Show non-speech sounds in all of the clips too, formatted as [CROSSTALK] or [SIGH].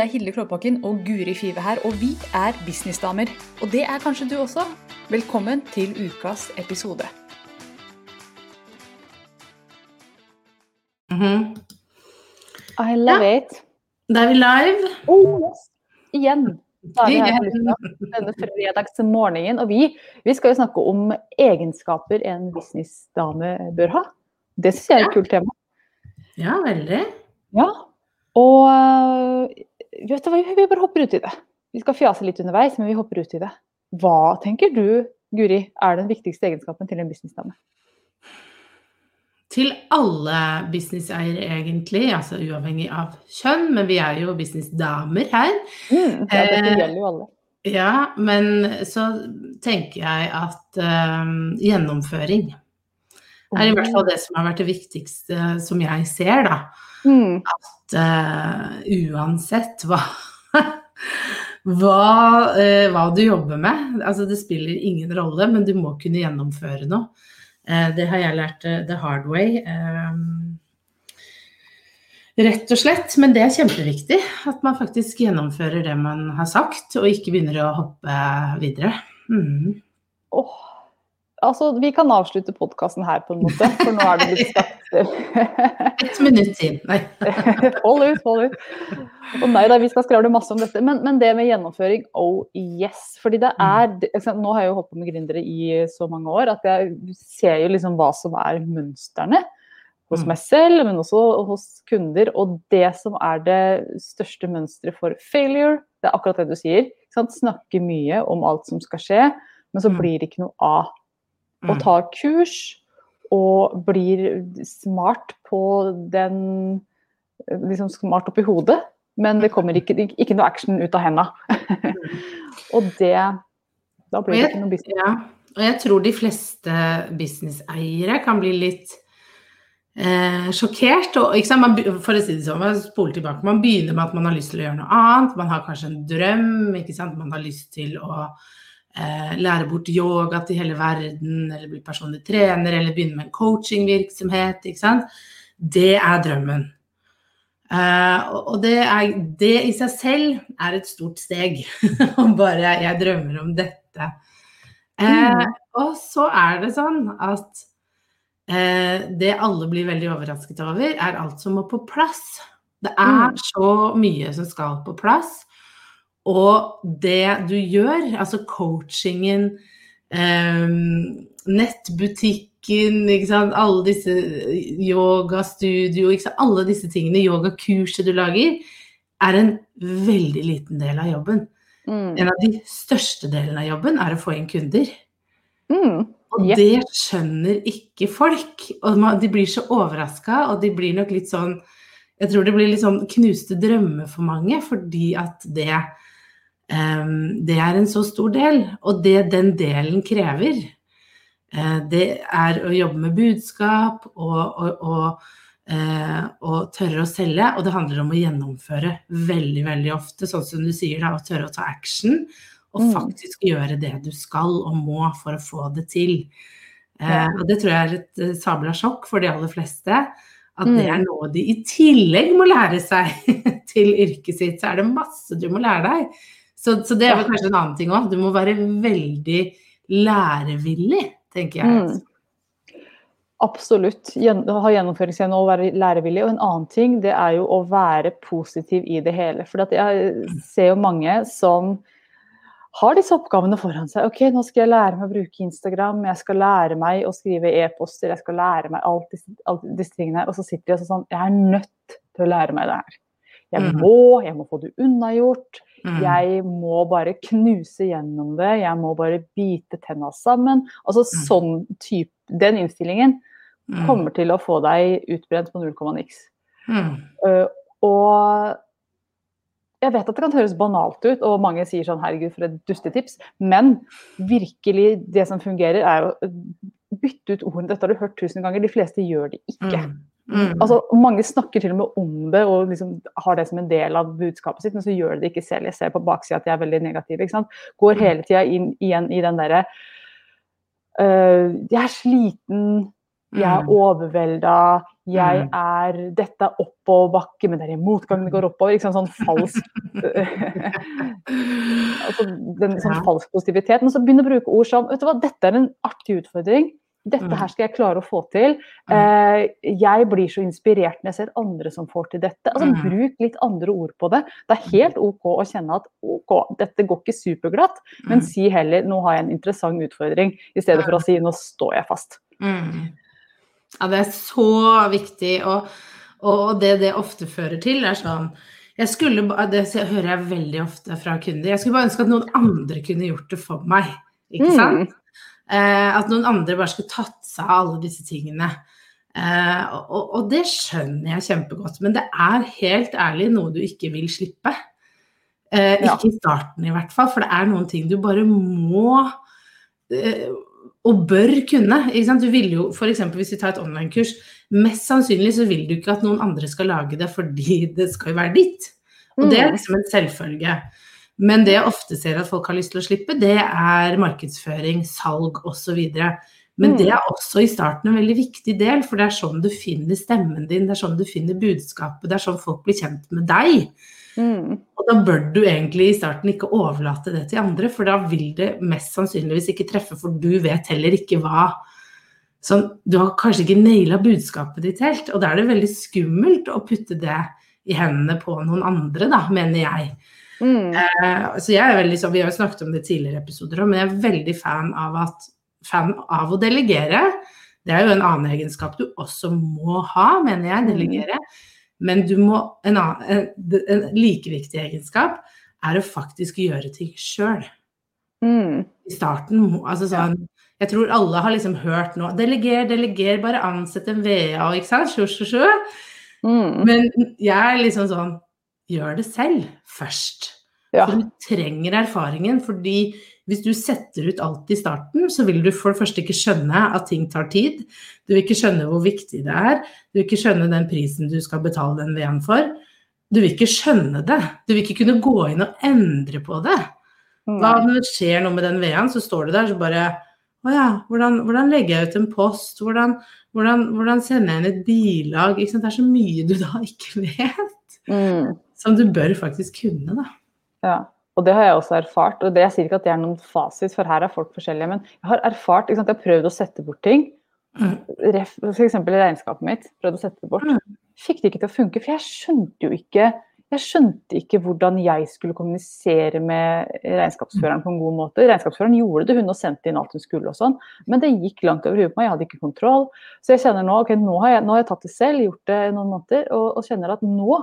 Det er Hilde Klåbakken og Guri Five her, og vi er businessdamer. Og det er kanskje du også. Velkommen til ukas episode. Mhm. I love it. Da er vi live. Oh, yes. Igjen. Da er vi her denne fredagsmorgenen. Og vi, vi skal jo snakke om egenskaper en businessdame bør ha. Det syns jeg er et kult tema. Ja, veldig. Ja. Og vet du hva, vi bare hopper ut i det. Vi skal fjase litt underveis, men vi hopper ut i det. Hva tenker du, Guri, er den viktigste egenskapen til en businessdame? Til alle businesseiere, egentlig, altså uavhengig av kjønn, men vi er jo businessdamer her. Mm, ja, dette Eh, gjelder jo alle. Ja, men så tenker jeg at eh, gjennomføring er i hvert fall det som har vært det viktigste som jeg ser, da. Mm, At uh, uansett hva [LAUGHS] hva, uh, hva du jobber med, altså det spiller ingen rolle, men du må kunne gjennomføre noe. Uh, det har jeg lært the hard way. Rett og slett, men det er kjempeviktig at man faktisk gjennomfører det man har sagt, og ikke begynner å hoppe videre. Mm. åh. Altså, vi kan avslutte podkasten her, på en måte, for nå er det blitt [LAUGHS] skapt Et minutt til. Nei. [LAUGHS] Hold ut, hold ut. Og nei da, vi skal skravle masse om dette. Men, men det med gjennomføring, oh yes. Fordi det er det- Nå har jeg jo holdt på med gründere i så mange år at jeg ser jo liksom hva som er mønstrene. Hos Mm. meg selv, men også hos kunder. Og det som er det største mønsteret for failure, det er akkurat det du sier. Snakke mye om alt som skal skje, men så Mm. blir det ikke noe av. Og Mm. tar kurs og blir smart på den liksom smart oppi hodet, men det kommer ikke, ikke noe action ut av henda. [LAUGHS] og det Da blir det ikke noe business. Ja, og jeg tror de fleste businesseiere kan bli litt eh, sjokkert. Og? Man, for å si det sånn, man spoler tilbake. Man begynner med at man har lyst til å gjøre noe annet. Man har kanskje en drøm. Man har lyst til å eh, lære bort yoga til hele verden, eller bli personlig trener, eller begynne med en coachingvirksomhet. Det er drømmen. Eh, og det, er, det i seg selv er et stort steg. [LAUGHS] Om bare jeg drømmer om dette. Eh, og så er det sånn at eh, det alle blir veldig overrasket over, er alt som må på plass. Det er Mm. så mye som skal på plass. Og det du gjør, altså coachingen, eh, nettbutikken, alle disse yogastudio, ikke sant? alle disse tingene, yogakurset du lager, er en veldig liten del av jobben. Mm. En av de største delene av jobben er å få inn kunder. Mm. Og Yep. det skjønner ikke folk. Og de blir så overraska, og de blir nok litt sånn Jeg tror det blir litt sånn knuste drømmer for mange, fordi at det Det er en så stor del. Og det den delen krever, eh, det er å jobbe med budskap og, og, og, eh, og tørre å selge. Og det handler om å gjennomføre veldig, veldig ofte, sånn som du sier, da, å tørre å ta action. Og Mm. faktisk gjøre det du skal og må for å få det til. Eh, og det tror jeg er et eh, sabla sjokk for de aller fleste. At Mm. det er noe de i tillegg må lære seg [LAUGHS] til yrket sitt. Så er det masse du må lære deg. Så, så det er vel kanskje en annen ting òg. Du må være veldig lærevillig, tenker jeg. Mm. Absolutt. Gjen- Ha gjennomføringsevne og være lærevillig. Og en annen ting det er jo å være positiv i det hele. For at jeg ser jo mange som har disse oppgavene foran seg. Ok, nå skal jeg lære meg å bruke Instagram, jeg skal lære meg å skrive e-poster, jeg skal lære meg alt disse, alt disse tingene. Og så sitter de og sånn Jeg er nødt til å lære meg det her. Jeg Mhm. må, jeg må få det unnagjort. Mm. Jeg må bare knuse gjennom det, jeg må bare bite tenna sammen. Altså sånn type, Den innstillingen Mm. kommer til å få deg utbrent på null komma niks. Mm. Uh, og jeg vet at det kan høres banalt ut, og mange sier sånn 'herregud, for et dustetips', men virkelig, det som fungerer, er å bytte ut ordene. Dette har du hørt tusen ganger, de fleste gjør det ikke. Mm. Mm. Altså, mange snakker til og med om det og liksom har det som en del av budskapet sitt, men så gjør de det ikke selv. Jeg ser på baksida at de er veldig negative. Går hele tida inn igjen i den derre uh, Jeg er sliten, Jeg er Mm. overvelda. Jeg Mm. er Dette er oppoverbakke, men det er i motgang det går oppover. Ikke sant? Sånn falsk [LAUGHS] [LAUGHS] altså, den, sånn falsk positivitet. Men så begynne å bruke ord som Vet du hva, dette er en artig utfordring. Dette Mm. her skal jeg klare å få til. Eh, jeg blir så inspirert når jeg ser andre som får til dette. Altså, Mm. Bruk litt andre ord på det. Det er helt OK å kjenne at OK, dette går ikke superglatt, men Mm. si heller 'nå har jeg en interessant utfordring', i stedet for å si nå står jeg fast'. Mm. Ja, det er så viktig, og, og det det ofte fører til, er sånn jeg skulle, Det hører jeg veldig ofte fra kunder. Jeg skulle bare ønske at noen andre kunne gjort det for meg. Ikke Mm. sant? Eh, at noen andre bare skulle tatt seg av alle disse tingene. Eh, og, og det skjønner jeg kjempegodt, men det er helt ærlig noe du ikke vil slippe. Eh. Ikke i starten i hvert fall, for det er noen ting du bare må eh, og bør kunne. Du vil jo, for eksempel Hvis vi tar et online-kurs, mest sannsynlig så vil du ikke at noen andre skal lage det fordi det skal jo være ditt. Og det er Mm. liksom en selvfølge. Men det jeg ofte ser at folk har lyst til å slippe, det er markedsføring, salg osv. Men Mm. det er også i starten en veldig viktig del, for det er sånn du finner stemmen din, det er sånn du finner budskapet, det er sånn folk blir kjent med deg. Mm. Og da bør du egentlig i starten ikke overlate det til andre, for da vil det mest sannsynligvis ikke treffe, for du vet heller ikke hva sånn, Du har kanskje ikke naila budskapet ditt helt, og da er det veldig skummelt å putte det i hendene på noen andre, da, mener jeg. Mm. Uh, så jeg er veldig sånn, Vi har jo snakket om det i tidligere episoder men jeg er veldig fan av, at, fan av å delegere. Det er jo en annen egenskap du også må ha, mener jeg, delegere. Men du må, en, annen, en, en like viktig egenskap er å faktisk gjøre ting sjøl. Mm. I starten altså sånn, Jeg tror alle har liksom hørt nå Deleger, deleger, bare ansett en VA, ikke sant? sjo, sjo, sjo Mm. Men jeg er liksom sånn Gjør det selv først. Ja. For du trenger erfaringen, fordi hvis du setter ut alt i starten, så vil du for det første ikke skjønne at ting tar tid. Du vil ikke skjønne hvor viktig det er. Du vil ikke skjønne den prisen du skal betale den VM for. Du vil ikke skjønne det. Du vil ikke kunne gå inn og endre på det. Hva Mm. når det skjer noe med den VM, så står du der så bare Å ja, hvordan, hvordan legger jeg ut en post? Hvordan, hvordan, hvordan sender jeg inn et bilag? Det er så mye du da ikke [LAUGHS] vet, Mm. Som du bør faktisk kunne, da. Ja, og det har jeg også erfart. og det, Jeg sier ikke at det er noen fasit, for her er folk forskjellige. Men jeg har erfart, jeg har prøvd å sette bort ting. F.eks. Eksempel i regnskapet mitt. Prøvd å sette det bort. Mm. Fikk det ikke til å funke, for jeg skjønte jo ikke jeg skjønte ikke hvordan jeg skulle kommunisere med regnskapsføreren på en god måte. Regnskapsføreren gjorde det, hun og sendte inn alt hun skulle og sånn, men det gikk langt over huet på meg, jeg hadde ikke kontroll. Så jeg kjenner nå ok, nå har jeg, nå har jeg tatt det selv, gjort det i noen måneder, og, og kjenner at nå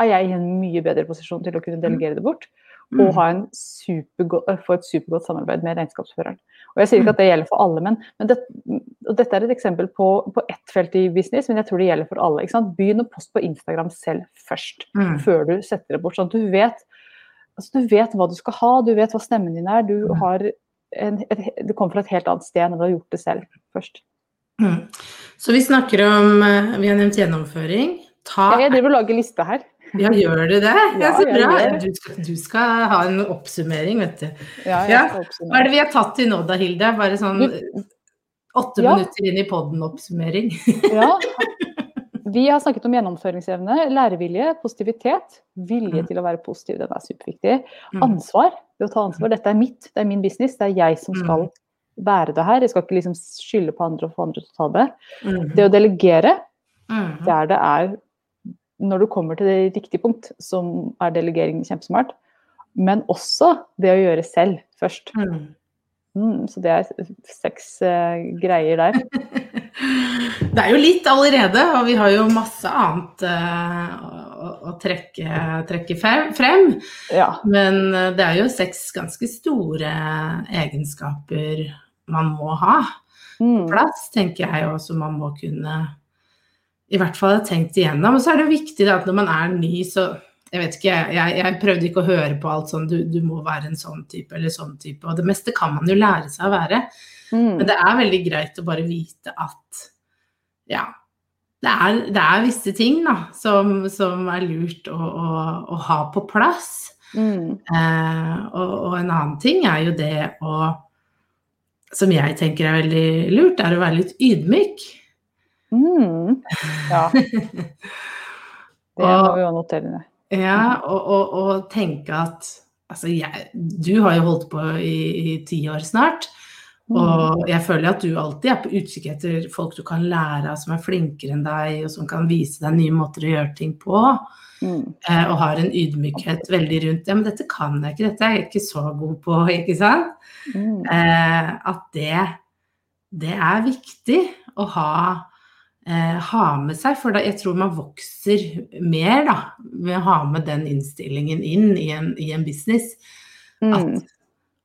er jeg i en mye bedre posisjon til å kunne delegere det bort. Og ha en øh, få et supergodt samarbeid med regnskapsføreren. Og Jeg sier ikke at det gjelder for alle, men, men det, dette er et eksempel på, på ett felt i business, men jeg tror det gjelder for alle. Begynn å poste på Instagram selv først, Mm. før du setter det bort. sånn at du vet, altså du vet hva du skal ha, du vet hva stemmen din er. Du, Mm. har en, et, du kommer fra et helt annet sted enn du har gjort det selv først. Mm. Så vi snakker om eh, Vi har nevnt gjennomføring. Ta Jeg driver og lager liste her. Ja, gjør du det? Ja, så bra. Du skal, du skal ha en oppsummering, vet du. Ja, Ja, Hva er det vi har tatt til nå da, Hilde? Bare sånn åtte Ja. minutter inn i podden-oppsummering. Ja. [LAUGHS] Vi har snakket om gjennomføringsevne, lærevilje, positivitet. Vilje Mm. til å være positiv, den er superviktig. Mm. Ansvar. Det å ta ansvar. Dette er mitt, det er min business. Det er jeg som skal være bære det her. Jeg skal ikke liksom skylde på andre og få andre til å ta det. Mm. Det å delegere, Mm. der det er Når du kommer til det riktige punkt, som er delegering kjempesmart. Men også det å gjøre selv først. Mm. Mm, så det er seks uh, greier der. [LAUGHS] Det er jo litt allerede, og vi har jo masse annet uh, å, å trekke, trekke frem-. Ja. Men eh, det er jo seks ganske store egenskaper man må ha på Mm. plass, tenker jeg, og som man må kunne i hvert fall har tenkt igjennom. Og så er det viktig at når man er ny, så jeg vet ikke, jeg, jeg prøvde ikke å høre på alt sånn du, du må være en sånn type eller sånn type, og det meste kan man jo lære seg å være. Mm. Men det er veldig greit å bare vite at ja, det er, det er visse ting da, som, som er lurt å, å, å ha på plass. Mm. Eh, og, og en annen ting er jo det å Som jeg tenker er veldig lurt, er å være litt ydmyk. Mm. Ja. [LAUGHS] Det må vi jo notere ned. Ja, og, og, og tenke at Altså, jeg, du har jo holdt på i, i ti år snart. Mm. Og jeg føler at du alltid er på utkikk etter folk du kan lære av, som er flinkere enn deg, og som kan vise deg nye måter å gjøre ting på. Mm. Eh, og har en ydmykhet veldig rundt Ja, men dette kan jeg ikke, dette er jeg ikke så god på, ikke sant? Mm. Eh, at det, det er viktig å ha, eh, ha med seg, for da, jeg tror man vokser mer da, ved å ha med den innstillingen inn i en, i en business. Mm. At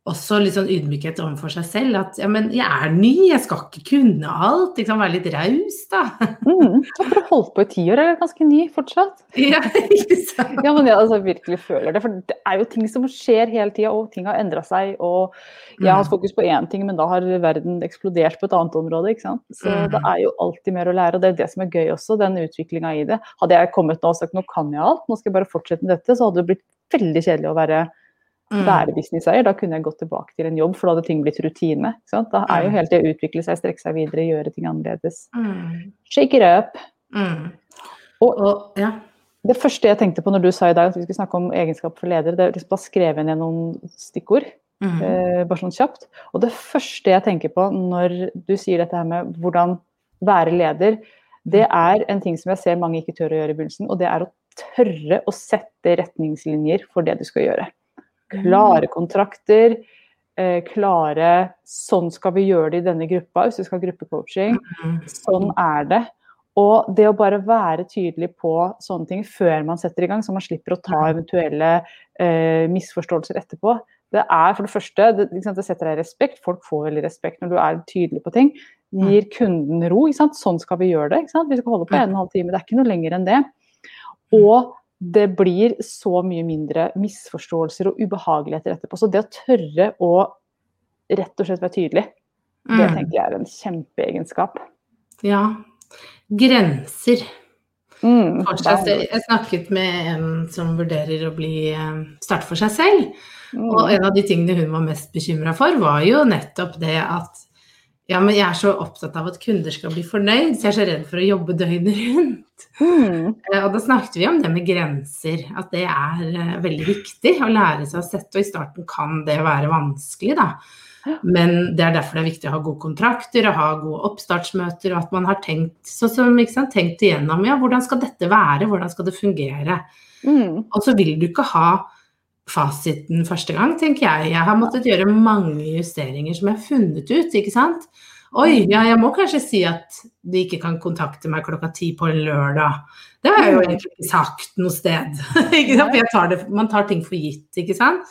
også litt sånn ydmykhet overfor seg selv. At ja, men jeg er ny, jeg skal ikke kunne alt. Liksom, være litt raus, da. [LAUGHS] Mm. du for å holdt på i ti år er ganske ny fortsatt. [LAUGHS] Ja, ikke sant? Ja, men jeg altså, virkelig føler det. For det er jo ting som skjer hele tida, og ting har endra seg. Og jeg har hatt fokus på én ting, men da har verden eksplodert på et annet område. ikke sant? Så Mm. det er jo alltid mer å lære, og det er det som er gøy også, den utviklinga i det. Hadde jeg kommet nå og sagt nå kan jeg alt, nå skal jeg bare fortsette med dette, så hadde det blitt veldig kjedelig å være Mm. Være businesseier. Da kunne jeg gått tilbake til en jobb, for da hadde ting blitt rutine. Da er jo hele helt det å utvikle seg, strekke seg videre, gjøre ting annerledes. Mm. Shake it up. Mm. Og- Og, ja. Det første jeg tenkte på når du sa i dag at vi skulle snakke om egenskap for ledere, det liksom bare skrevet ned noen stikkord, Mm. eh, bare sånn kjapt. Og det første jeg tenker på når du sier dette her med hvordan være leder, det er en ting som jeg ser mange ikke tør å gjøre i begynnelsen, og det er å tørre å sette retningslinjer for det du skal gjøre. Klare kontrakter, eh, klare sånn skal vi gjøre det i denne gruppa, hvis du skal ha gruppecoaching. Mm. Sånn er det. Og det å bare være tydelig på sånne ting før man setter i gang, så man slipper å ta eventuelle eh, misforståelser etterpå. Det er for det første, det, det setter deg respekt. Folk får veldig respekt når du er tydelig på ting. Gir kunden ro. Sånn skal vi gjøre det. Vi skal holde på en og en halv time. Det er ikke noe lenger enn det. Og det blir så mye mindre misforståelser og ubehageligheter etterpå. Så det å tørre å rett og slett være tydelig, det Mm. tenker jeg er en kjempeegenskap. Ja. Grenser. Mm, jeg snakket med en som vurderer å bli eh, starte for seg selv. Mm. Og en av de tingene hun var mest bekymra for, var jo nettopp det at ja, men jeg er så opptatt av at kunder skal bli fornøyd, så jeg er så redd for å jobbe døgnet rundt. Mm, Eh, Og da snakket vi om det med grenser, at det er eh, veldig viktig å lære seg å sette. Og i starten kan det være vanskelig, da. Men det er derfor det er viktig å ha gode kontrakter og ha gode oppstartsmøter, og at man har tenkt, så, som, sant, tenkt igjennom ja, hvordan skal dette være, hvordan skal det fungere. mm, Og så vil du ikke ha fasiten første gang, tenker jeg. Jeg har måttet gjøre mange justeringer som jeg har funnet ut, ikke sant. Oi, ja, jeg må kanskje si at de ikke kan kontakte meg klokka ti på en lørdag. Det har jeg jo Mm. egentlig ikke sagt noe sted. [LAUGHS] tar det, man tar ting for gitt, ikke sant.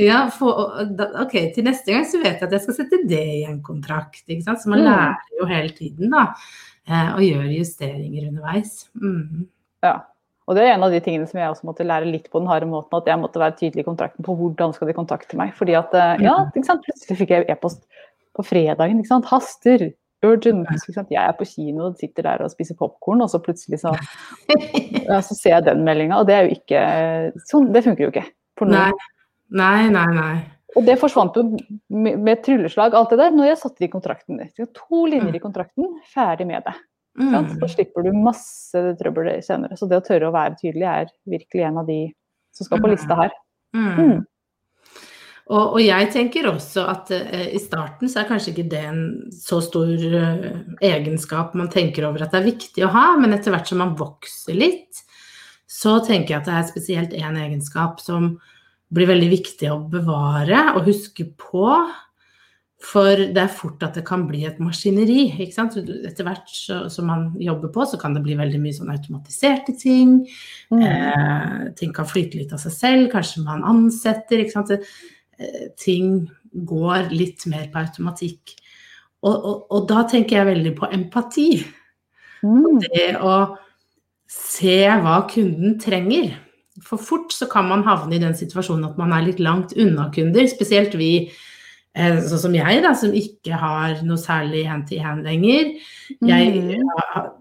Ja. For, ok, til neste gang så vet jeg at jeg skal sette det i en kontrakt, ikke sant. Så man Mm. lærer jo hele tiden, da. eh, Og gjør justeringer underveis. Mm. ja. Og det er en av de tingene som jeg også måtte lære litt på den harde måten, at jeg måtte være tydelig i kontrakten på hvordan skal de kontakte meg. Fordi at, eh, ja, Mm. plutselig fikk jeg e-post på fredagen, ikke sant. Haster, urgent. Jeg er på kino og sitter der og spiser popkorn, og så plutselig så, [LAUGHS] ja, så ser jeg den meldinga, og det er jo ikke sånn, Det funker jo ikke. Nei, nei, nei. nei. Og det forsvant jo med, med trylleslag, alt det der, når jeg satte det i kontrakten. To linjer i kontrakten, ferdig med det. Mm. Så slipper du masse trøbbel senere. Så det å tørre å være tydelig er virkelig en av de som skal på lista her. Mm. Og, og jeg tenker også at eh, i starten så er kanskje ikke det en så stor eh, egenskap man tenker over at det er viktig å ha, men etter hvert som man vokser litt, så tenker jeg at det er spesielt én egenskap som blir veldig viktig å bevare og huske på. For det er fort at det kan bli et maskineri. ikke sant? Etter hvert som man jobber på, så kan det bli veldig mye sånn automatiserte ting. Mm. Eh, ting kan flyte litt av seg selv, kanskje man ansetter. Ikke sant? Eh, ting går litt mer på automatikk. Og, og, og da tenker jeg veldig på empati. Mm. Det å se hva kunden trenger. For fort så kan man havne i den situasjonen at man er litt langt unna kunder. Spesielt vi, eh, sånn som jeg, da, som ikke har noe særlig hand-to-hand lenger. Jeg, Mm.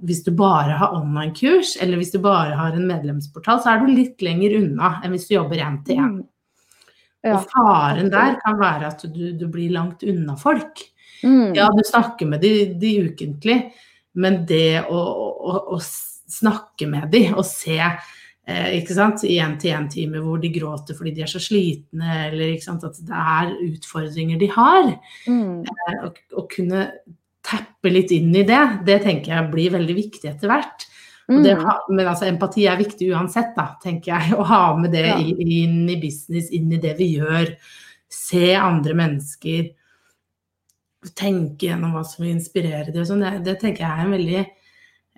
hvis du bare har online-kurs, eller hvis du bare har en medlemsportal, så er du litt lenger unna enn hvis du jobber én-til-én. Ja. Og faren der kan være at du, du blir langt unna folk. Mm. Ja, du snakker med de, de ukentlig, Men det å, å, å snakke med de og se eh, ikke sant, i én-til-én-timer hvor de gråter fordi de er så slitne, eller ikke sant, at det er utfordringer de har. Mm. Eh, å, å kunne tappe litt inn i det, det tenker jeg blir veldig viktig etter hvert. Det, Mm. men altså, empati er viktig uansett, da, tenker jeg. Å ha med det Ja. inn i business, inn i det vi gjør. Se andre mennesker. Tenke gjennom hva som vil inspirere dem. Sånn, det, det tenker jeg er en veldig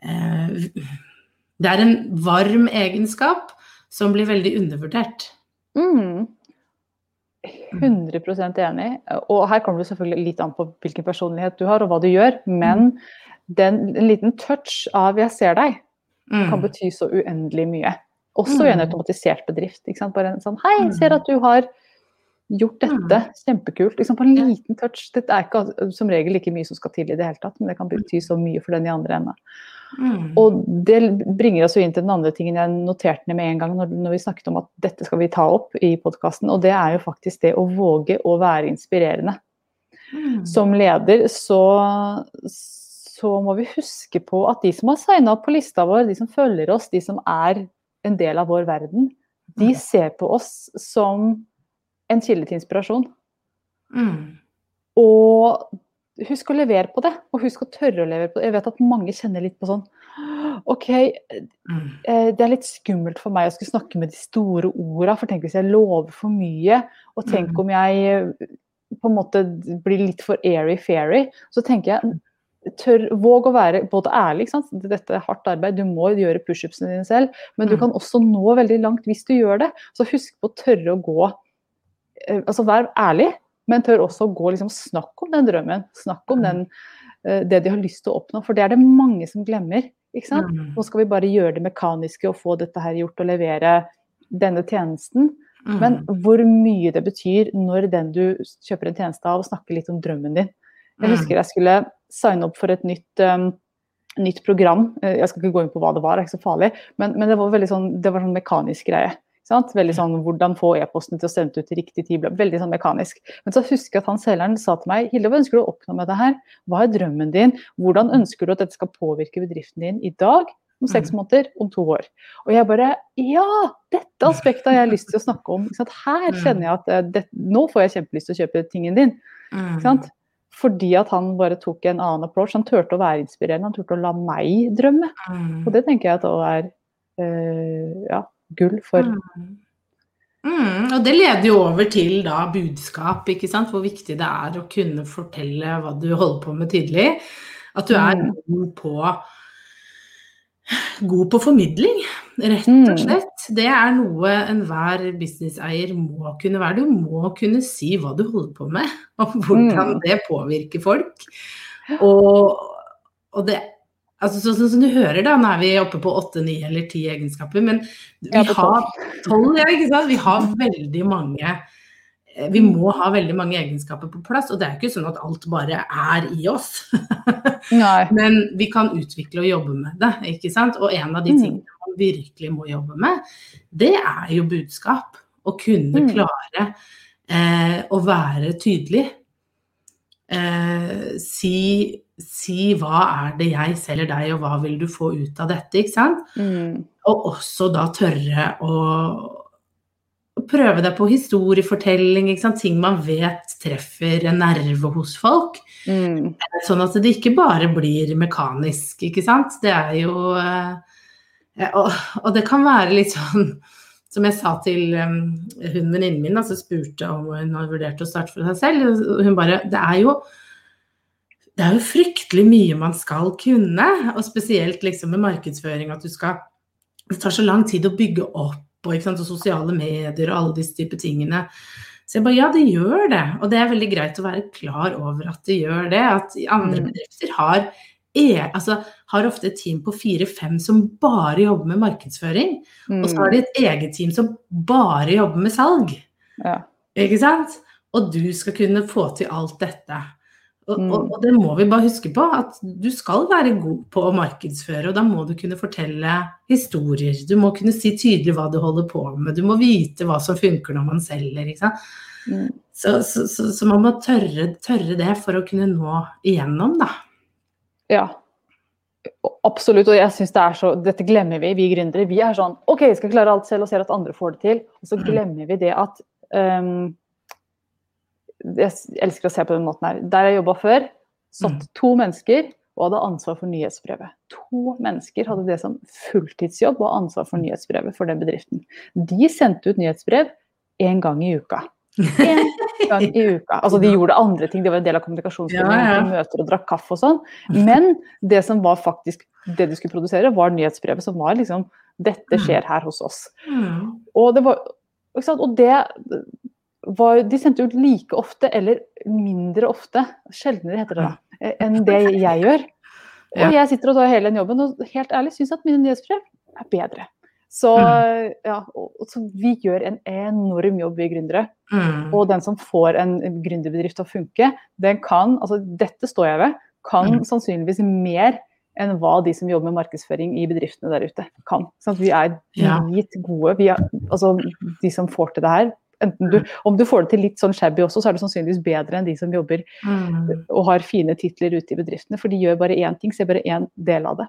eh, Det er en varm egenskap som blir veldig undervurdert. Mm. 100% enig. Og her kommer det selvfølgelig litt an på hvilken personlighet du har og hva du gjør, men den, en liten touch av 'jeg ser deg' Mm. kan bety så uendelig mye. Også i en Mm. automatisert bedrift. Bare en sånn 'hei, Mm. ser at du har gjort dette, kjempekult'. Liksom på en liten touch. Det er ikke som regel ikke mye som skal til i det hele tatt, men det kan bety så mye for den i andre enden. Mm. Og det bringer oss jo inn til den andre tingen jeg noterte ned med en gang når, når vi snakket om at dette skal vi ta opp i podkasten, og det er jo faktisk det å våge å være inspirerende. Mm. Som leder så, så må vi huske på at de som har signa opp på lista vår, de som følger oss, de som er en del av vår verden, de Mm. ser på oss som en kilde til inspirasjon. Mm. Og husk å levere på det, og husk å tørre å levere på det. Jeg vet at mange kjenner litt på sånn OK, Mm. eh, det er litt skummelt for meg å skulle snakke med de store orda, for tenk hvis jeg lover for mye, og tenk Mm. om jeg eh, på en måte blir litt for airy-fairy. Så tenker jeg tør, Våg å være både ærlig. Ikke sant? Dette er hardt arbeid, du må gjøre pushupsene dine selv. Men du Mm. kan også nå veldig langt hvis du gjør det. Så husk på å tørre å gå eh, Altså vær ærlig, men tør også å gå liksom Snakk om den drømmen. Snakk om Mm. den, eh, det de har lyst til å oppnå. For det er det mange som glemmer. Ikke sant? Mm. Nå skal vi bare gjøre det mekaniske og få dette her gjort og levere denne tjenesten. Men hvor mye det betyr når den du kjøper en tjeneste av, snakker litt om drømmen din. Jeg husker jeg skulle signe opp for et nytt, um, nytt program. Eh, Jeg skal ikke gå inn på hva det var, det er ikke så farlig. Men, men det var veldig sånn, det var sånn mekanisk greie. Sant? Veldig sånn hvordan få e-posten til å sende ut til riktig tid. Veldig sånn mekanisk. Men så husker jeg at han selgeren sa til meg Hilde, hva ønsker du å oppnå med det her? Hva er drømmen din? Hvordan ønsker du at dette skal påvirke bedriften din i dag? Om seks måneder, om to år. Og jeg bare Ja! Dette aspektet har jeg lyst til å snakke om. Sant? Her Mm. kjenner jeg at eh, det, nå får jeg kjempelyst til å kjøpe tingen din. Mm. Ikke sant? Fordi at han bare tok en annen approach. Han turte å være inspirerende, han turte å la meg drømme. Mm. Og det tenker jeg at også er eh, ja, gull for Mm. Mm, og det leder jo over til da budskap, ikke sant. Hvor viktig det er å kunne fortelle hva du holder på med tydelig. At du er Mm. god på God på formidling, rett Mm. og slett. Det er noe enhver businesseier må kunne være. Du må kunne si hva du holder på med, [LAUGHS] og hvordan Mm. det påvirker folk. Og, og det Altså sånn som du hører, da, nå er vi oppe på åtte, ni eller ti egenskaper, men vi Ja, har tolv, ja, ikke sant. Vi har veldig mange eh, Vi må ha veldig mange egenskaper på plass, og det er ikke sånn at alt bare er i oss. [LAUGHS] Nei. Men vi kan utvikle og jobbe med det, ikke sant. Og en av de Mm. tingene man virkelig må jobbe med, det er jo budskap. Å kunne Mm. klare eh, å være tydelig. Eh, si, si hva er det jeg selger deg, og hva vil du få ut av dette, ikke sant. Mm. Og også da tørre å, å prøve deg på historiefortelling, ting man vet treffer en nerve hos folk. Mm. Sånn at det ikke bare blir mekanisk, ikke sant. Det er jo eh, og, og det kan være litt sånn som jeg sa til um, hun venninnen min, altså spurte om hun hadde vurdert å starte for seg selv. Hun bare Det er jo det er jo fryktelig mye man skal kunne, og spesielt liksom med markedsføring at du skal Det tar så lang tid å bygge opp, og, ikke sant, og sosiale medier og alle disse type tingene. Så jeg bare ja, det gjør det. Og det er veldig greit å være klar over at det gjør det. At andre Mm. bedrifter har, er, altså, har ofte et team på fire-fem som bare jobber med markedsføring. Mm. Og så har de et eget team som bare jobber med salg. Ja. Ikke sant? Og du skal kunne få til alt dette. Og, Mm. og, og det må vi bare huske på, at du skal være god på å markedsføre, og da må du kunne fortelle historier. Du må kunne si tydelig hva du holder på med, du må vite hva som funker når man selger. Ikke sant? Mm. Så, så, så, så man må tørre, tørre det for å kunne nå igjennom, da. ja. absolutt, og jeg synes det er så, dette glemmer vi, vi gründere. Vi er sånn OK, vi skal klare alt selv og ser at andre får det til. Og så Mm. glemmer vi det at um, Jeg elsker å se på den måten her. Der jeg jobba før, satt Mm. to mennesker og hadde ansvar for nyhetsbrevet. To mennesker hadde det som fulltidsjobb og ansvar for nyhetsbrevet for den bedriften. De sendte ut nyhetsbrev én gang i uka. Én gang i uka. Altså, de [LAUGHS] gjorde andre ting, det var en del av kommunikasjonsformen, Ja, ja. møter og drakk kaffe og sånn. Men det som var faktisk det de skulle produsere, var nyhetsbrevet som var liksom Dette skjer her hos oss. Mm. Og det var? Og det var De sendte ut like ofte, eller mindre ofte, sjeldnere heter det da, enn det jeg gjør. Ja. Og jeg sitter og tar hele den jobben, og helt ærlig syns at mine nyhetsbrev er bedre. Så, ja, og, så vi gjør en enorm jobb, vi gründere. Mm. Og den som får en gründerbedrift til å funke, den kan, altså dette står jeg ved, kan Mm. sannsynligvis mer enn hva de som jobber med markedsføring i bedriftene der ute kan. Sånn vi er. Vi er, altså, de som får til det her. Du, om du får det til litt sånn shabby også, så er det sannsynligvis bedre enn de som jobber Mm. og har fine titler ute i bedriftene. For de gjør bare én ting, ser bare én del av det.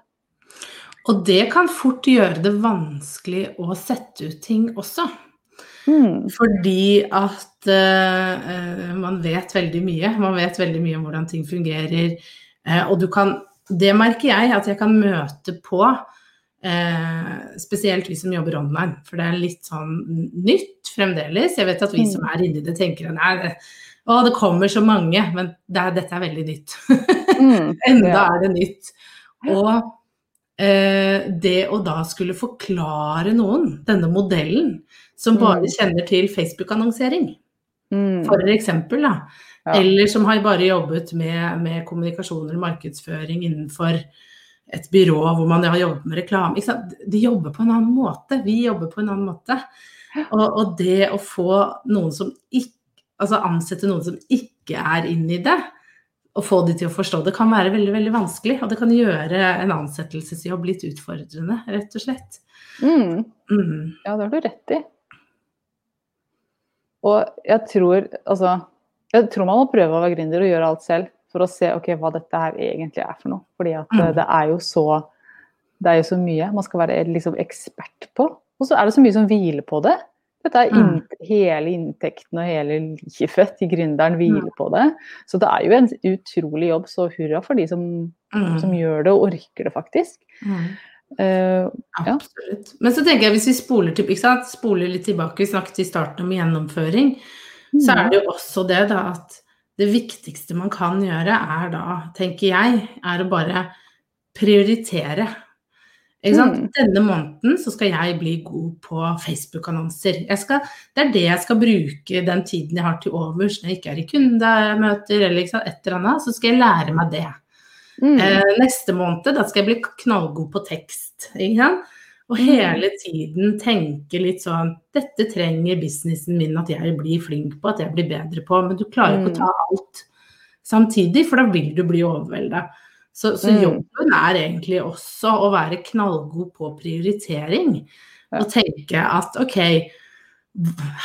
Og det kan fort gjøre det vanskelig å sette ut ting også. Mm. Fordi at eh, man vet veldig mye. Man vet veldig mye om hvordan ting fungerer. Uh, og du kan Det merker jeg at jeg kan møte på. Eh, spesielt vi som jobber online, for det er litt sånn nytt fremdeles. Jeg vet at vi som er inni det, tenker det, å, det kommer så mange, men det er, dette er veldig nytt. Mm. [LAUGHS] Enda er det nytt. Og eh, det å da skulle forklare noen denne modellen, som bare Mm. kjenner til Facebook-annonsering, Mm. for eksempel, da. Eller som har bare jobbet med, med kommunikasjon eller markedsføring innenfor et byrå hvor man har jobbet med reklame. De jobber på en annen måte. Vi jobber på en annen måte. Og, og det å få noen som ikke Altså ansette noen som ikke er inne i det, og få de til å forstå det, kan være veldig veldig vanskelig. Og det kan gjøre en ansettelsesjobb litt utfordrende, rett og slett. Mm. Mm. Ja, det har du rett i. Og jeg tror altså Jeg tror man må prøve å være gründer og gjøre alt selv for å se okay, hva dette her egentlig er for noe. Fordi at Mm. eh, det er jo så det er jo så mye man skal være liksom ekspert på. Og så er det så mye som hviler på det. Dette er inn, Hele inntekten og hele livet til gründeren hviler på det. Så det er jo en utrolig jobb, så hurra for de som, som Mm. gjør det og orker det, faktisk. Mm. Eh, Ja. Absolutt. Men så tenker jeg hvis vi spoler, til, spoler litt tilbake, vi snakket i starten om gjennomføring, så er det jo også det da at det viktigste man kan gjøre er da, tenker jeg, er å bare prioritere. Mm. Denne måneden så skal jeg bli god på Facebook-annonser. Det er det jeg skal bruke den tiden jeg har til overs når jeg ikke er i kundemøter eller et eller annet, så skal jeg lære meg det. mm. Eh, neste måned da skal jeg bli knallgod på tekst. Ikke sant? Og Mm. hele tiden tenke litt sånn Dette trenger businessen min at jeg blir flink på, at jeg blir bedre på. Men du klarer ikke Mm. å ta alt samtidig, for da vil du bli overvelda. Så, så Mm. jobben er egentlig også å være knallgod på prioritering. Og tenke at OK,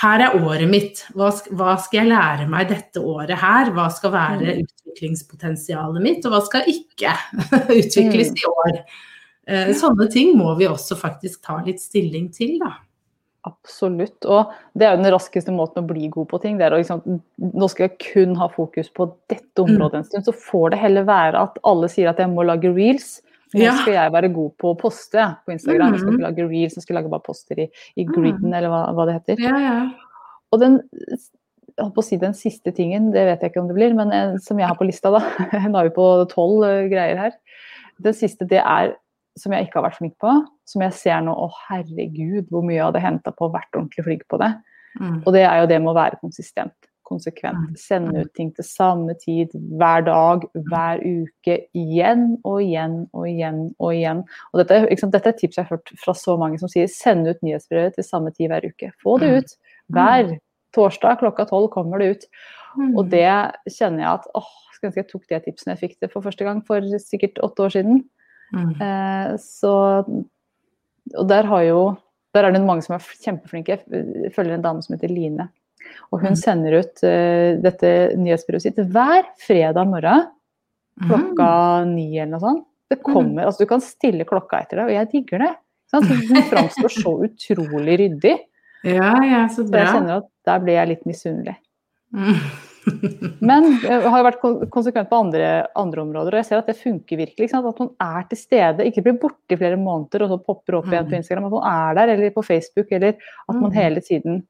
her er året mitt. Hva skal, jeg lære meg dette året her? Hva skal være utviklingspotensialet mitt, og hva skal ikke [LAUGHS] utvikles Mm. i år? Eh, Sånne ting må vi også faktisk ta litt stilling til, da. Absolutt. Og det er jo den raskeste måten å bli god på ting. Det er å liksom, nå skal jeg kun ha fokus på dette området en stund. Så får det heller være at alle sier at jeg må lage reels. Nå Ja. skal jeg være god på å poste på Instagram. Jeg skal Mhm. ikke lage reels, jeg skal lage bare poster i, i griden, eller hva, hva det heter. Ja, ja. Og den, si den siste tingen, det vet jeg ikke om det blir, men eh, som jeg har på lista da, [LAUGHS] nå er vi på tolv eh, greier her. Den siste, det er som jeg ikke har vært flink på, som jeg ser nå, å herregud, hvor mye jeg hadde henta på å vært ordentlig flink på det. Mm. Og det er jo det med å være konsistent. Konsekvent. Mm. Sende ut ting til samme tid, hver dag, hver uke. Igjen og igjen og igjen og igjen. Og dette, sant, dette er et tips jeg har hørt fra så mange som sier send ut nyhetsbrevet til samme tid hver uke. Få det Mm. ut. Hver torsdag klokka tolv kommer det ut. Mm. Og det kjenner jeg at åh, skulle ønske jeg tok det tipset jeg fikk det for første gang for sikkert åtte år siden. Mm. Eh, så Og der har jo Der er det mange som er kjempeflinke. Jeg følger en dame som heter Line. Og hun Mm. sender ut uh, dette nyhetsbyrået sitt hver fredag morgen Mm. klokka ni eller noe sånt. Det kommer, altså Du kan stille klokka etter det, og jeg digger det. Sant? Hun framstår så utrolig ryddig. Ja, ja, så Så jeg bra. kjenner at der blir jeg litt misunnelig. Mm. Men jeg har jo vært konsekvent på andre, andre områder, og jeg ser at det funker virkelig. At man er til stede, ikke blir borte i flere måneder og så popper opp igjen på Mm. Instagram. At man er der, eller på Facebook, eller at man Mm. hele tiden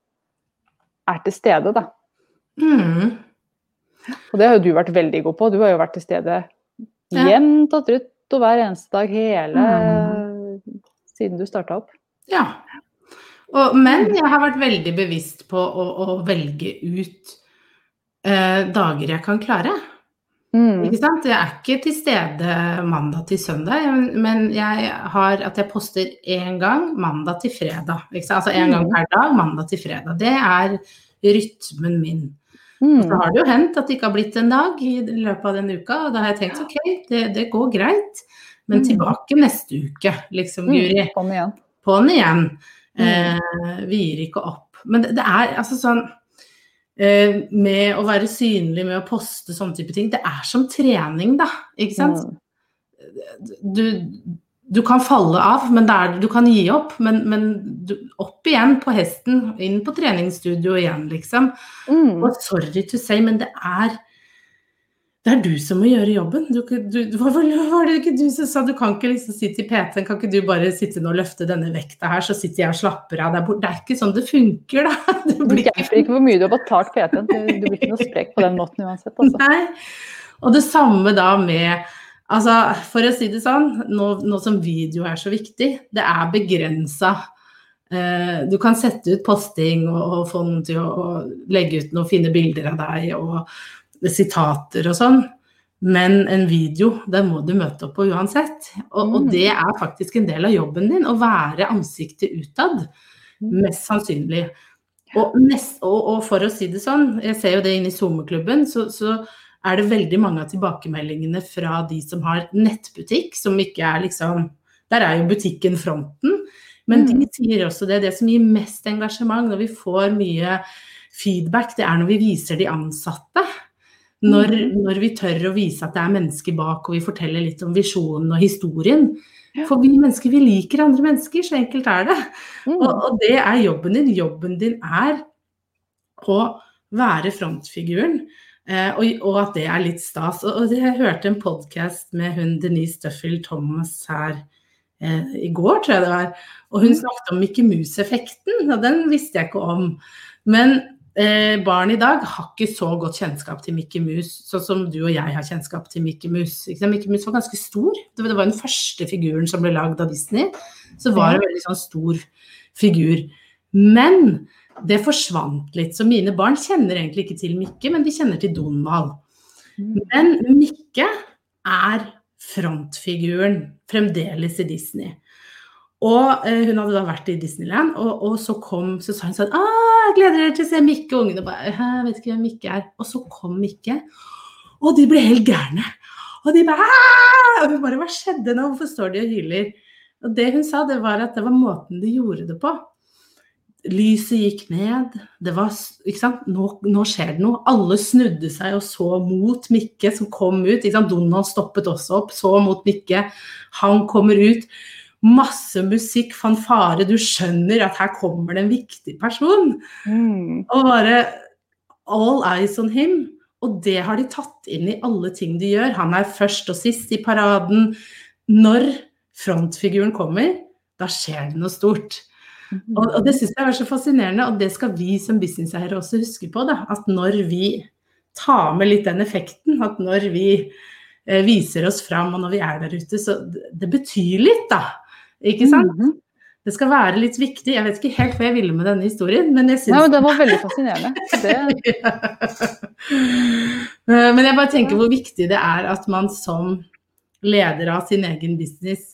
er til stede. da. Mm. Og det har jo du vært veldig god på. Du har jo vært til stede jevnt og trutt og hver eneste dag hele siden du starta opp. Ja. Og, men jeg har vært veldig bevisst på å, å velge ut eh, dager jeg kan klare. Mm. Ikke sant? Jeg er ikke til stede mandag til søndag, men- jeg har at jeg poster én gang mandag til fredag. Altså én gang Mm. per dag, mandag til fredag. Det er rytmen min. Og så Mm. har det jo hendt at det ikke har blitt en dag i løpet av den uka, og da har jeg tenkt ok, det, det går greit, men Mm. tilbake neste uke, liksom, Guri. Mm. Kom igjen. På'n igjen. Mm. Eh, vi gir ikke opp. Men det, det er altså sånn Med å være synlig, med å poste sånne type ting, det er som trening, da. Ikke sant? Du, du kan falle av, men det er, du kan gi opp. Men, men du, opp igjen på hesten, inn på treningsstudio igjen, liksom. Mm. Og sorry to say, men det er det er du som må gjøre jobben. Du, du, var, var det ikke du som sa du kan ikke liksom si til PT-en kan ikke du bare sitte nå og løfte denne vekta her, så sitter jeg og slapper av der borte. Det er ikke sånn det funker, da. [LAUGHS] Det blir ikke hvor mye du har betalt PT-en. [LAUGHS] Du, du blir ikke noe sprek på den måten uansett. Altså. Nei. Og det samme da med Altså, for å si det sånn, nå, nå som video er så viktig, det er begrensa. Eh, du kan sette ut posting og, få noen til å legge ut noen fine bilder av deg og sitater og sånn. Men en video, den må du møte opp på uansett. Og, og Mm. det er faktisk en del av jobben din, å være ansiktet utad. Mest sannsynlig. Og, nest, og, og for å si det sånn, jeg ser jo det inne i SoMe-klubben, så, så er det veldig mange av tilbakemeldingene fra de som har nettbutikk, som ikke er liksom Der er jo butikken fronten. Men de Mm. sier også det. Det som gir mest engasjement når vi får mye feedback, det er når vi viser de ansatte. Når, Mhm. når vi tør å vise at det er mennesker bak, og vi forteller litt om visjonen og historien. Ja. For vi mennesker, vi liker andre mennesker, så enkelt er det. Mm. Og, og det er jobben din. Jobben din er å være frontfiguren. Eh, og, og at det er litt stas. Og, og jeg hørte en podkast med hun Denise Duffield Thomas her eh, i går, tror jeg det var. Og hun Mm. snakket om Mikke Mus-effekten, og den visste jeg ikke om. Men eh, barn i dag har ikke så godt kjennskap til Mickey Mouse, sånn som du og jeg har kjennskap til. Mikke Mus Mickey Mouse var ganske stor. Det var, den første figuren som ble lagd av Disney. Så var det en veldig sånn stor figur. Men det forsvant litt, så mine barn kjenner egentlig ikke til Mikke, men de kjenner til Donald. Mm. Men Mikke er frontfiguren fremdeles i Disney. Og eh, hun hadde da vært i Disneyland, og, og så kom så sa hun sånn ah, jeg gleder dere til å se Mikke, og ungene bare jeg vet ikke hvem Mikke er. Og så kom Mikke, og de ble helt gærne. Og de bare! Og vi bare hva skjedde nå, hvorfor står de og hyler? Og det hun sa, det var at det var måten de gjorde det på. Lyset gikk ned, det var ikke sant? Nå, nå skjer det noe. Alle snudde seg og så mot Mikke som kom ut. Donald stoppet også opp, så mot Mikke. Han kommer ut. Masse musikk, fanfare. Du skjønner at her kommer det en viktig person. Mm. Og bare all eyes on him. Og det har de tatt inn i alle ting de gjør. Han er først og sist i paraden. Når frontfiguren kommer, da skjer det noe stort. Og, og det syns jeg er så fascinerende, og det skal vi som businesseiere også huske på. Da, at når vi tar med litt den effekten, at når vi eh, viser oss fram og når vi er der ute, så det, det betyr litt, da. Ikke sant? Mhm. Det skal være litt viktig. Jeg vet ikke helt hva jeg ville med denne historien, men jeg syns men den var veldig fascinerende. Det, [LAUGHS] Men jeg bare tenker hvor viktig det er at man som leder av sin egen business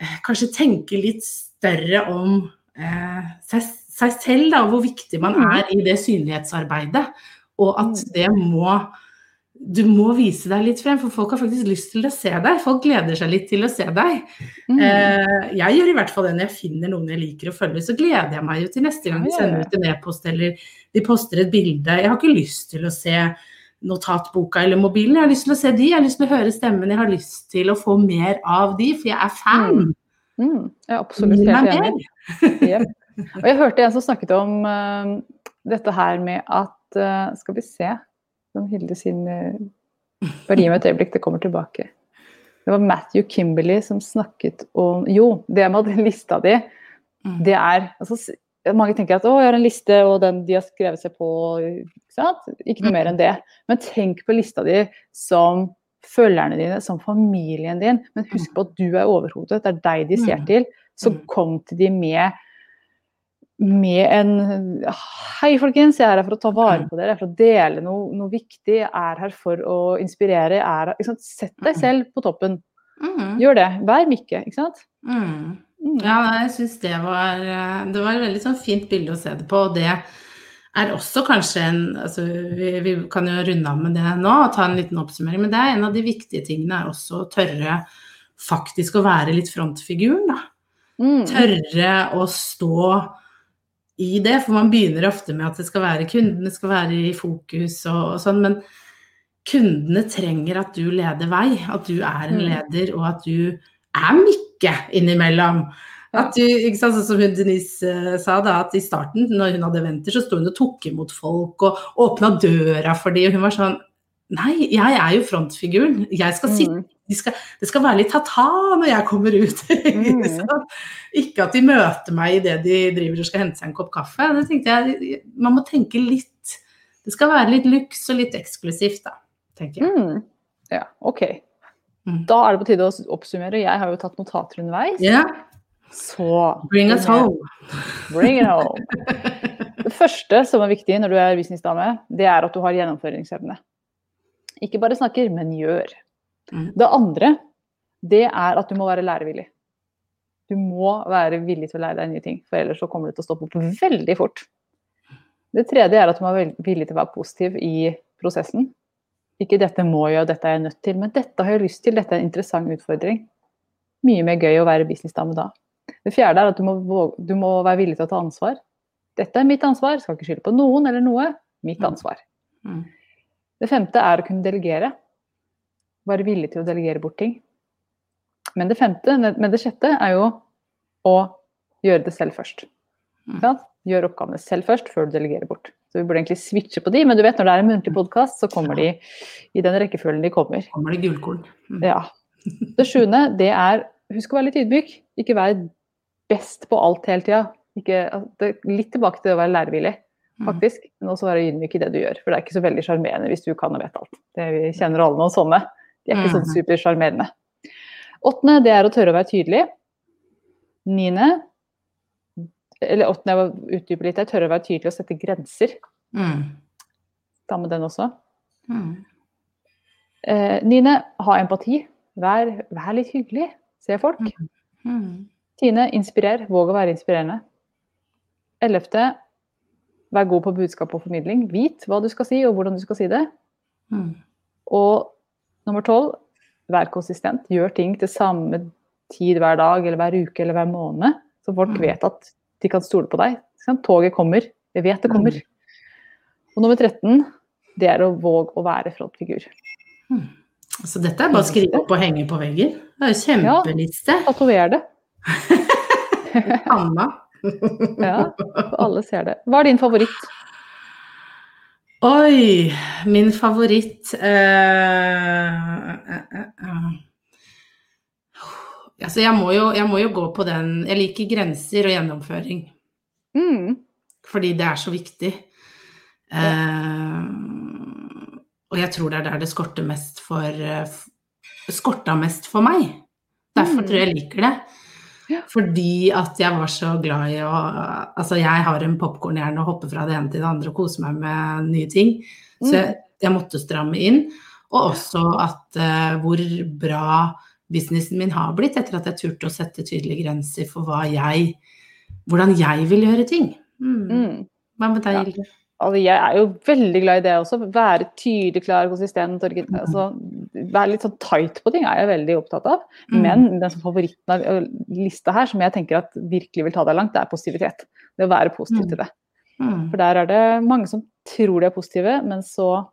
eh, kanskje tenker litt større om eh, seg, seg selv, da, hvor viktig man Mm. er i det synlighetsarbeidet. Og at Mm. det må Du må vise deg litt frem, for folk har faktisk lyst til å se deg. Folk gleder seg litt til å se deg. mm. Eh, jeg gjør i hvert fall det når jeg finner noen jeg liker å følge, så gleder jeg meg jo til neste gang de sender ut en e-post eller de poster et bilde. Jeg har ikke lyst til å se notatboka eller mobilen. Jeg har lyst til å se de, jeg har lyst til å høre stemmen, jeg har lyst til å få mer av de, for jeg er fan. Mm, jeg er absolutt helt enig. Og jeg hørte en som snakket om uh, dette her med at uh, Skal vi se om Hilde sin uh, Bare gi meg et øyeblikk, det kommer tilbake. Det var Matthew Kimberley som snakket om Jo, det med at lista di, Mm. det er altså, Mange tenker at å, jeg har en liste, og den de har skrevet seg på Ikke sant? Ikke noe mer enn det. Men tenk på lista di som følgerne dine, som familien din. Men husk på at du er overhodet. Det er deg de ser Mm. til. Så Mm. kom til de med med en Hei, folkens, jeg er her for å ta vare Mm. på dere, jeg er for å dele noe, noe viktig. Jeg er her for å inspirere. Er? Sett deg Mm. selv på toppen. Mm. Gjør det. Vær Mikke, ikke sant? Mm. Mm. Ja, jeg syns det var eh, Det var et veldig sånn fint bilde å se det på. Og det er også kanskje en altså, vi, vi kan jo runde av med det nå og ta en liten oppsummering, men det er en av de viktige tingene er også å tørre faktisk å være litt frontfiguren, da. Mm. Tørre å stå i det, for man begynner ofte med at det skal være kundene skal være i fokus og, og sånn, men kundene trenger at du leder vei, at du er en Mm. leder, og at du er Mikke innimellom. At du, ikke sant, sånn som Denise eh, sa da, at i starten, når hun hadde venter, så sto hun og tok imot folk og åpna døra for dem, og hun var sånn Nei, jeg er jo frontfiguren. Jeg skal sitte Mm. De skal, det skal være litt ta-ta når jeg kommer ut. [LAUGHS] Mm. Ikke at de møter meg idet de driver og skal hente seg en kopp kaffe. Det tenkte jeg, Man må tenke litt Det skal være litt luks og litt eksklusivt, da, tenker jeg. Mm. Ja, OK. Mm. Da er det på tide å oppsummere. Jeg har jo tatt notater underveis. Yeah. Så bring us home. Bring it home. [LAUGHS] Det første som er viktig når du er businessdame, det er at du har gjennomføringsevne. Ikke bare snakker, men gjør. Mm. Det andre, det er at du må være lærevillig. Du må være villig til å lære deg nye ting, for ellers så kommer du til å stoppe opp veldig fort. Det tredje er at du må være villig til å være positiv i prosessen. Ikke 'dette må jeg, og dette er jeg nødt til', men 'dette har jeg lyst til', dette er en interessant utfordring. Mye mer gøy å være businessdame da. Det fjerde er at du må, du må være villig til å ta ansvar. Dette er mitt ansvar, skal ikke skylde på noen eller noe. Mitt Mm. ansvar. Mm. Det femte er å kunne delegere. Være villig til å delegere bort ting. Men det femte, men det sjette er jo å gjøre det selv først. Ja, Gjør oppgavene selv først, før du delegerer bort. Så vi burde egentlig switche på de, men du vet når det er en muntlig podkast, så kommer de i den rekkefølgen de kommer. Kommer det gullkorn. Mm. Ja. Det sjuende, det er husk å være litt ydmyk. Ikke være best på alt hele tida. Litt tilbake til å være lærevillig, Mm. faktisk. Men også være ydmyk i det du gjør. For det er ikke så veldig sjarmerende hvis du kan og vet alt. Det, vi kjenner alle noen sånne. De er ikke sånn supersjarmerende. Åttende, det er å tørre å være tydelig. Niende, eller åttende, jeg var utdype litt, Jeg tørre å være tydelig og sette grenser. Mm. Ta med den også. Mm. Eh, niende, ha empati. Vær, vær litt hyggelig. Se folk. Mm. Tiende, inspirer. Våg å være inspirerende. Ellevte, vær god på budskap og formidling. Vit hva du skal si, og hvordan du skal si det. Mm. Og nummer tolv, vær konsistent. Gjør ting til samme tid hver dag, eller hver uke eller hver måned. Så folk Mm. vet at de kan stole på deg. Toget kommer. Vi vet det kommer. Mm. Og nummer 13, det er å våge å være frontfigur. Så dette er bare å skrive opp og henge på veggen. Det er jo kjempeliste. Ja. Tatover det. [LAUGHS] Anna. Ja, alle ser det. Hva er din favoritt? Oi, min favoritt. Altså, jeg må, jo, jeg må jo gå på den Jeg liker grenser og gjennomføring. Mm. Fordi det er så viktig. Uh, og jeg tror det er der det skorter mest for Skorta mest for meg. Derfor Mm. tror jeg jeg liker det. Fordi at jeg var så glad i å Altså, jeg har en popkornhjerne og hopper fra det ene til det andre og koser meg med nye ting. Så jeg, jeg måtte stramme inn. Og også at uh, hvor bra businessen min har blitt etter at jeg turte å sette tydelige grenser for hva jeg Hvordan jeg vil gjøre ting. Mm. Mm. Hva med deg, Ja. Altså, jeg er jo veldig glad i det også. Være tydelig, klar, konsistent. Altså, være litt sånn tight på ting er jeg veldig opptatt av. Mm. Men den som favoritten av lista her, som jeg tenker at virkelig vil ta deg langt, det er positivitet. Det å være positiv Mm. til det. Mm. For der er det mange som tror de er positive, men så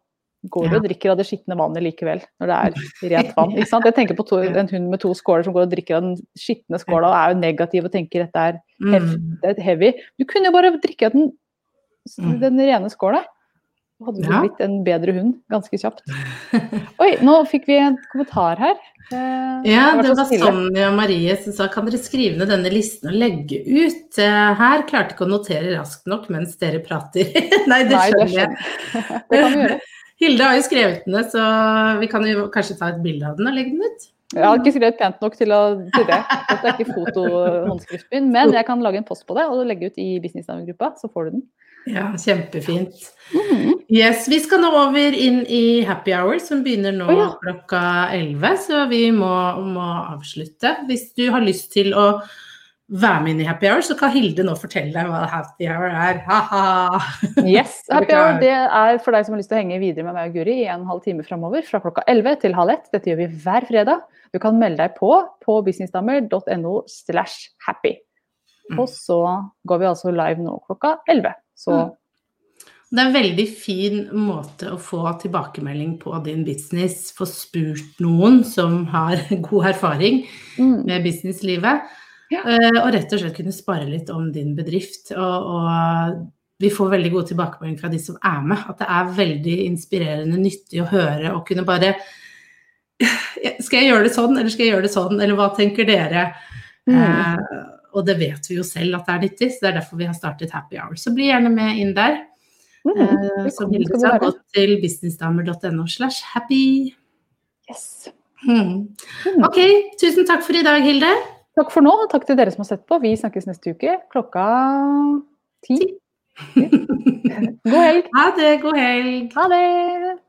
går Ja. og drikker av det skitne vannet likevel, når det er [LAUGHS] rent vann. Ikke sant? Jeg tenker på to, en hund med to skåler som går og drikker av den skitne skåla og er jo negativ og tenker dette er, Mm. det er heavy. Du kunne jo bare drikke av den, Mm. den rene skåla. Hadde du Ja. blitt en bedre hund ganske kjapt. Oi, nå fikk vi en kommentar her. Eh, Ja, det var. Sonja Marie som sa kan dere skrive ned denne listen og legge ut? Eh, Her klarte ikke å notere raskt nok mens dere prater. [LAUGHS] Nei, det Nei, det skjønner jeg. Det kan vi gjøre. [LAUGHS] Hilde har jo skrevet den ned, så vi kan jo kanskje ta et bilde av den og legge den ut. Jeg har ikke skrevet pent nok til, å, til det. Dette er ikke [LAUGHS] fotohåndskriften min, men jeg kan lage en post på det og legge ut i businessnavngruppa, så får du den. Ja, kjempefint. Yes, Vi skal nå over inn i happy hour, som begynner nå oh, ja. klokka 11, så vi må, må avslutte. Hvis du har lyst til å være med inn i happy hour, så kan Hilde nå fortelle deg hva happy hour er. Ha-ha! Yes, [LAUGHS] Happy Hour det er for deg som har lyst til å henge videre med meg og Guri i en halv time framover, fra klokka 11 til halv 1. Dette gjør vi hver fredag. Du kan melde deg på på businessdamer.no slash happy. Mm. Og så går vi altså live nå klokka 11. Så Mm. Det er en veldig fin måte å få tilbakemelding på din business, få spurt noen som har [LAUGHS] god erfaring mm, med businesslivet, Ja. eh, og rett og slett kunne spare litt om din bedrift. Og, og vi får veldig gode tilbakemeldinger fra de som er med, at det er veldig inspirerende, nyttig å høre og kunne bare [LAUGHS] Skal jeg gjøre det sånn, eller skal jeg gjøre det sånn, eller hva tenker dere? Mm. Eh, og det vet vi jo selv at det er nyttig, så det er derfor vi har startet Happy Hour. Så bli gjerne med inn der. mm, Eh, som Hilde sa, gå til businessdamer.no slash happy. yes. Hmm. Mm. Ok, tusen takk for i dag, Hilde. Takk for nå, og takk til dere som har sett på. Vi snakkes neste uke klokka ti. [LAUGHS] God helg. Ha det, god helg. Ha det.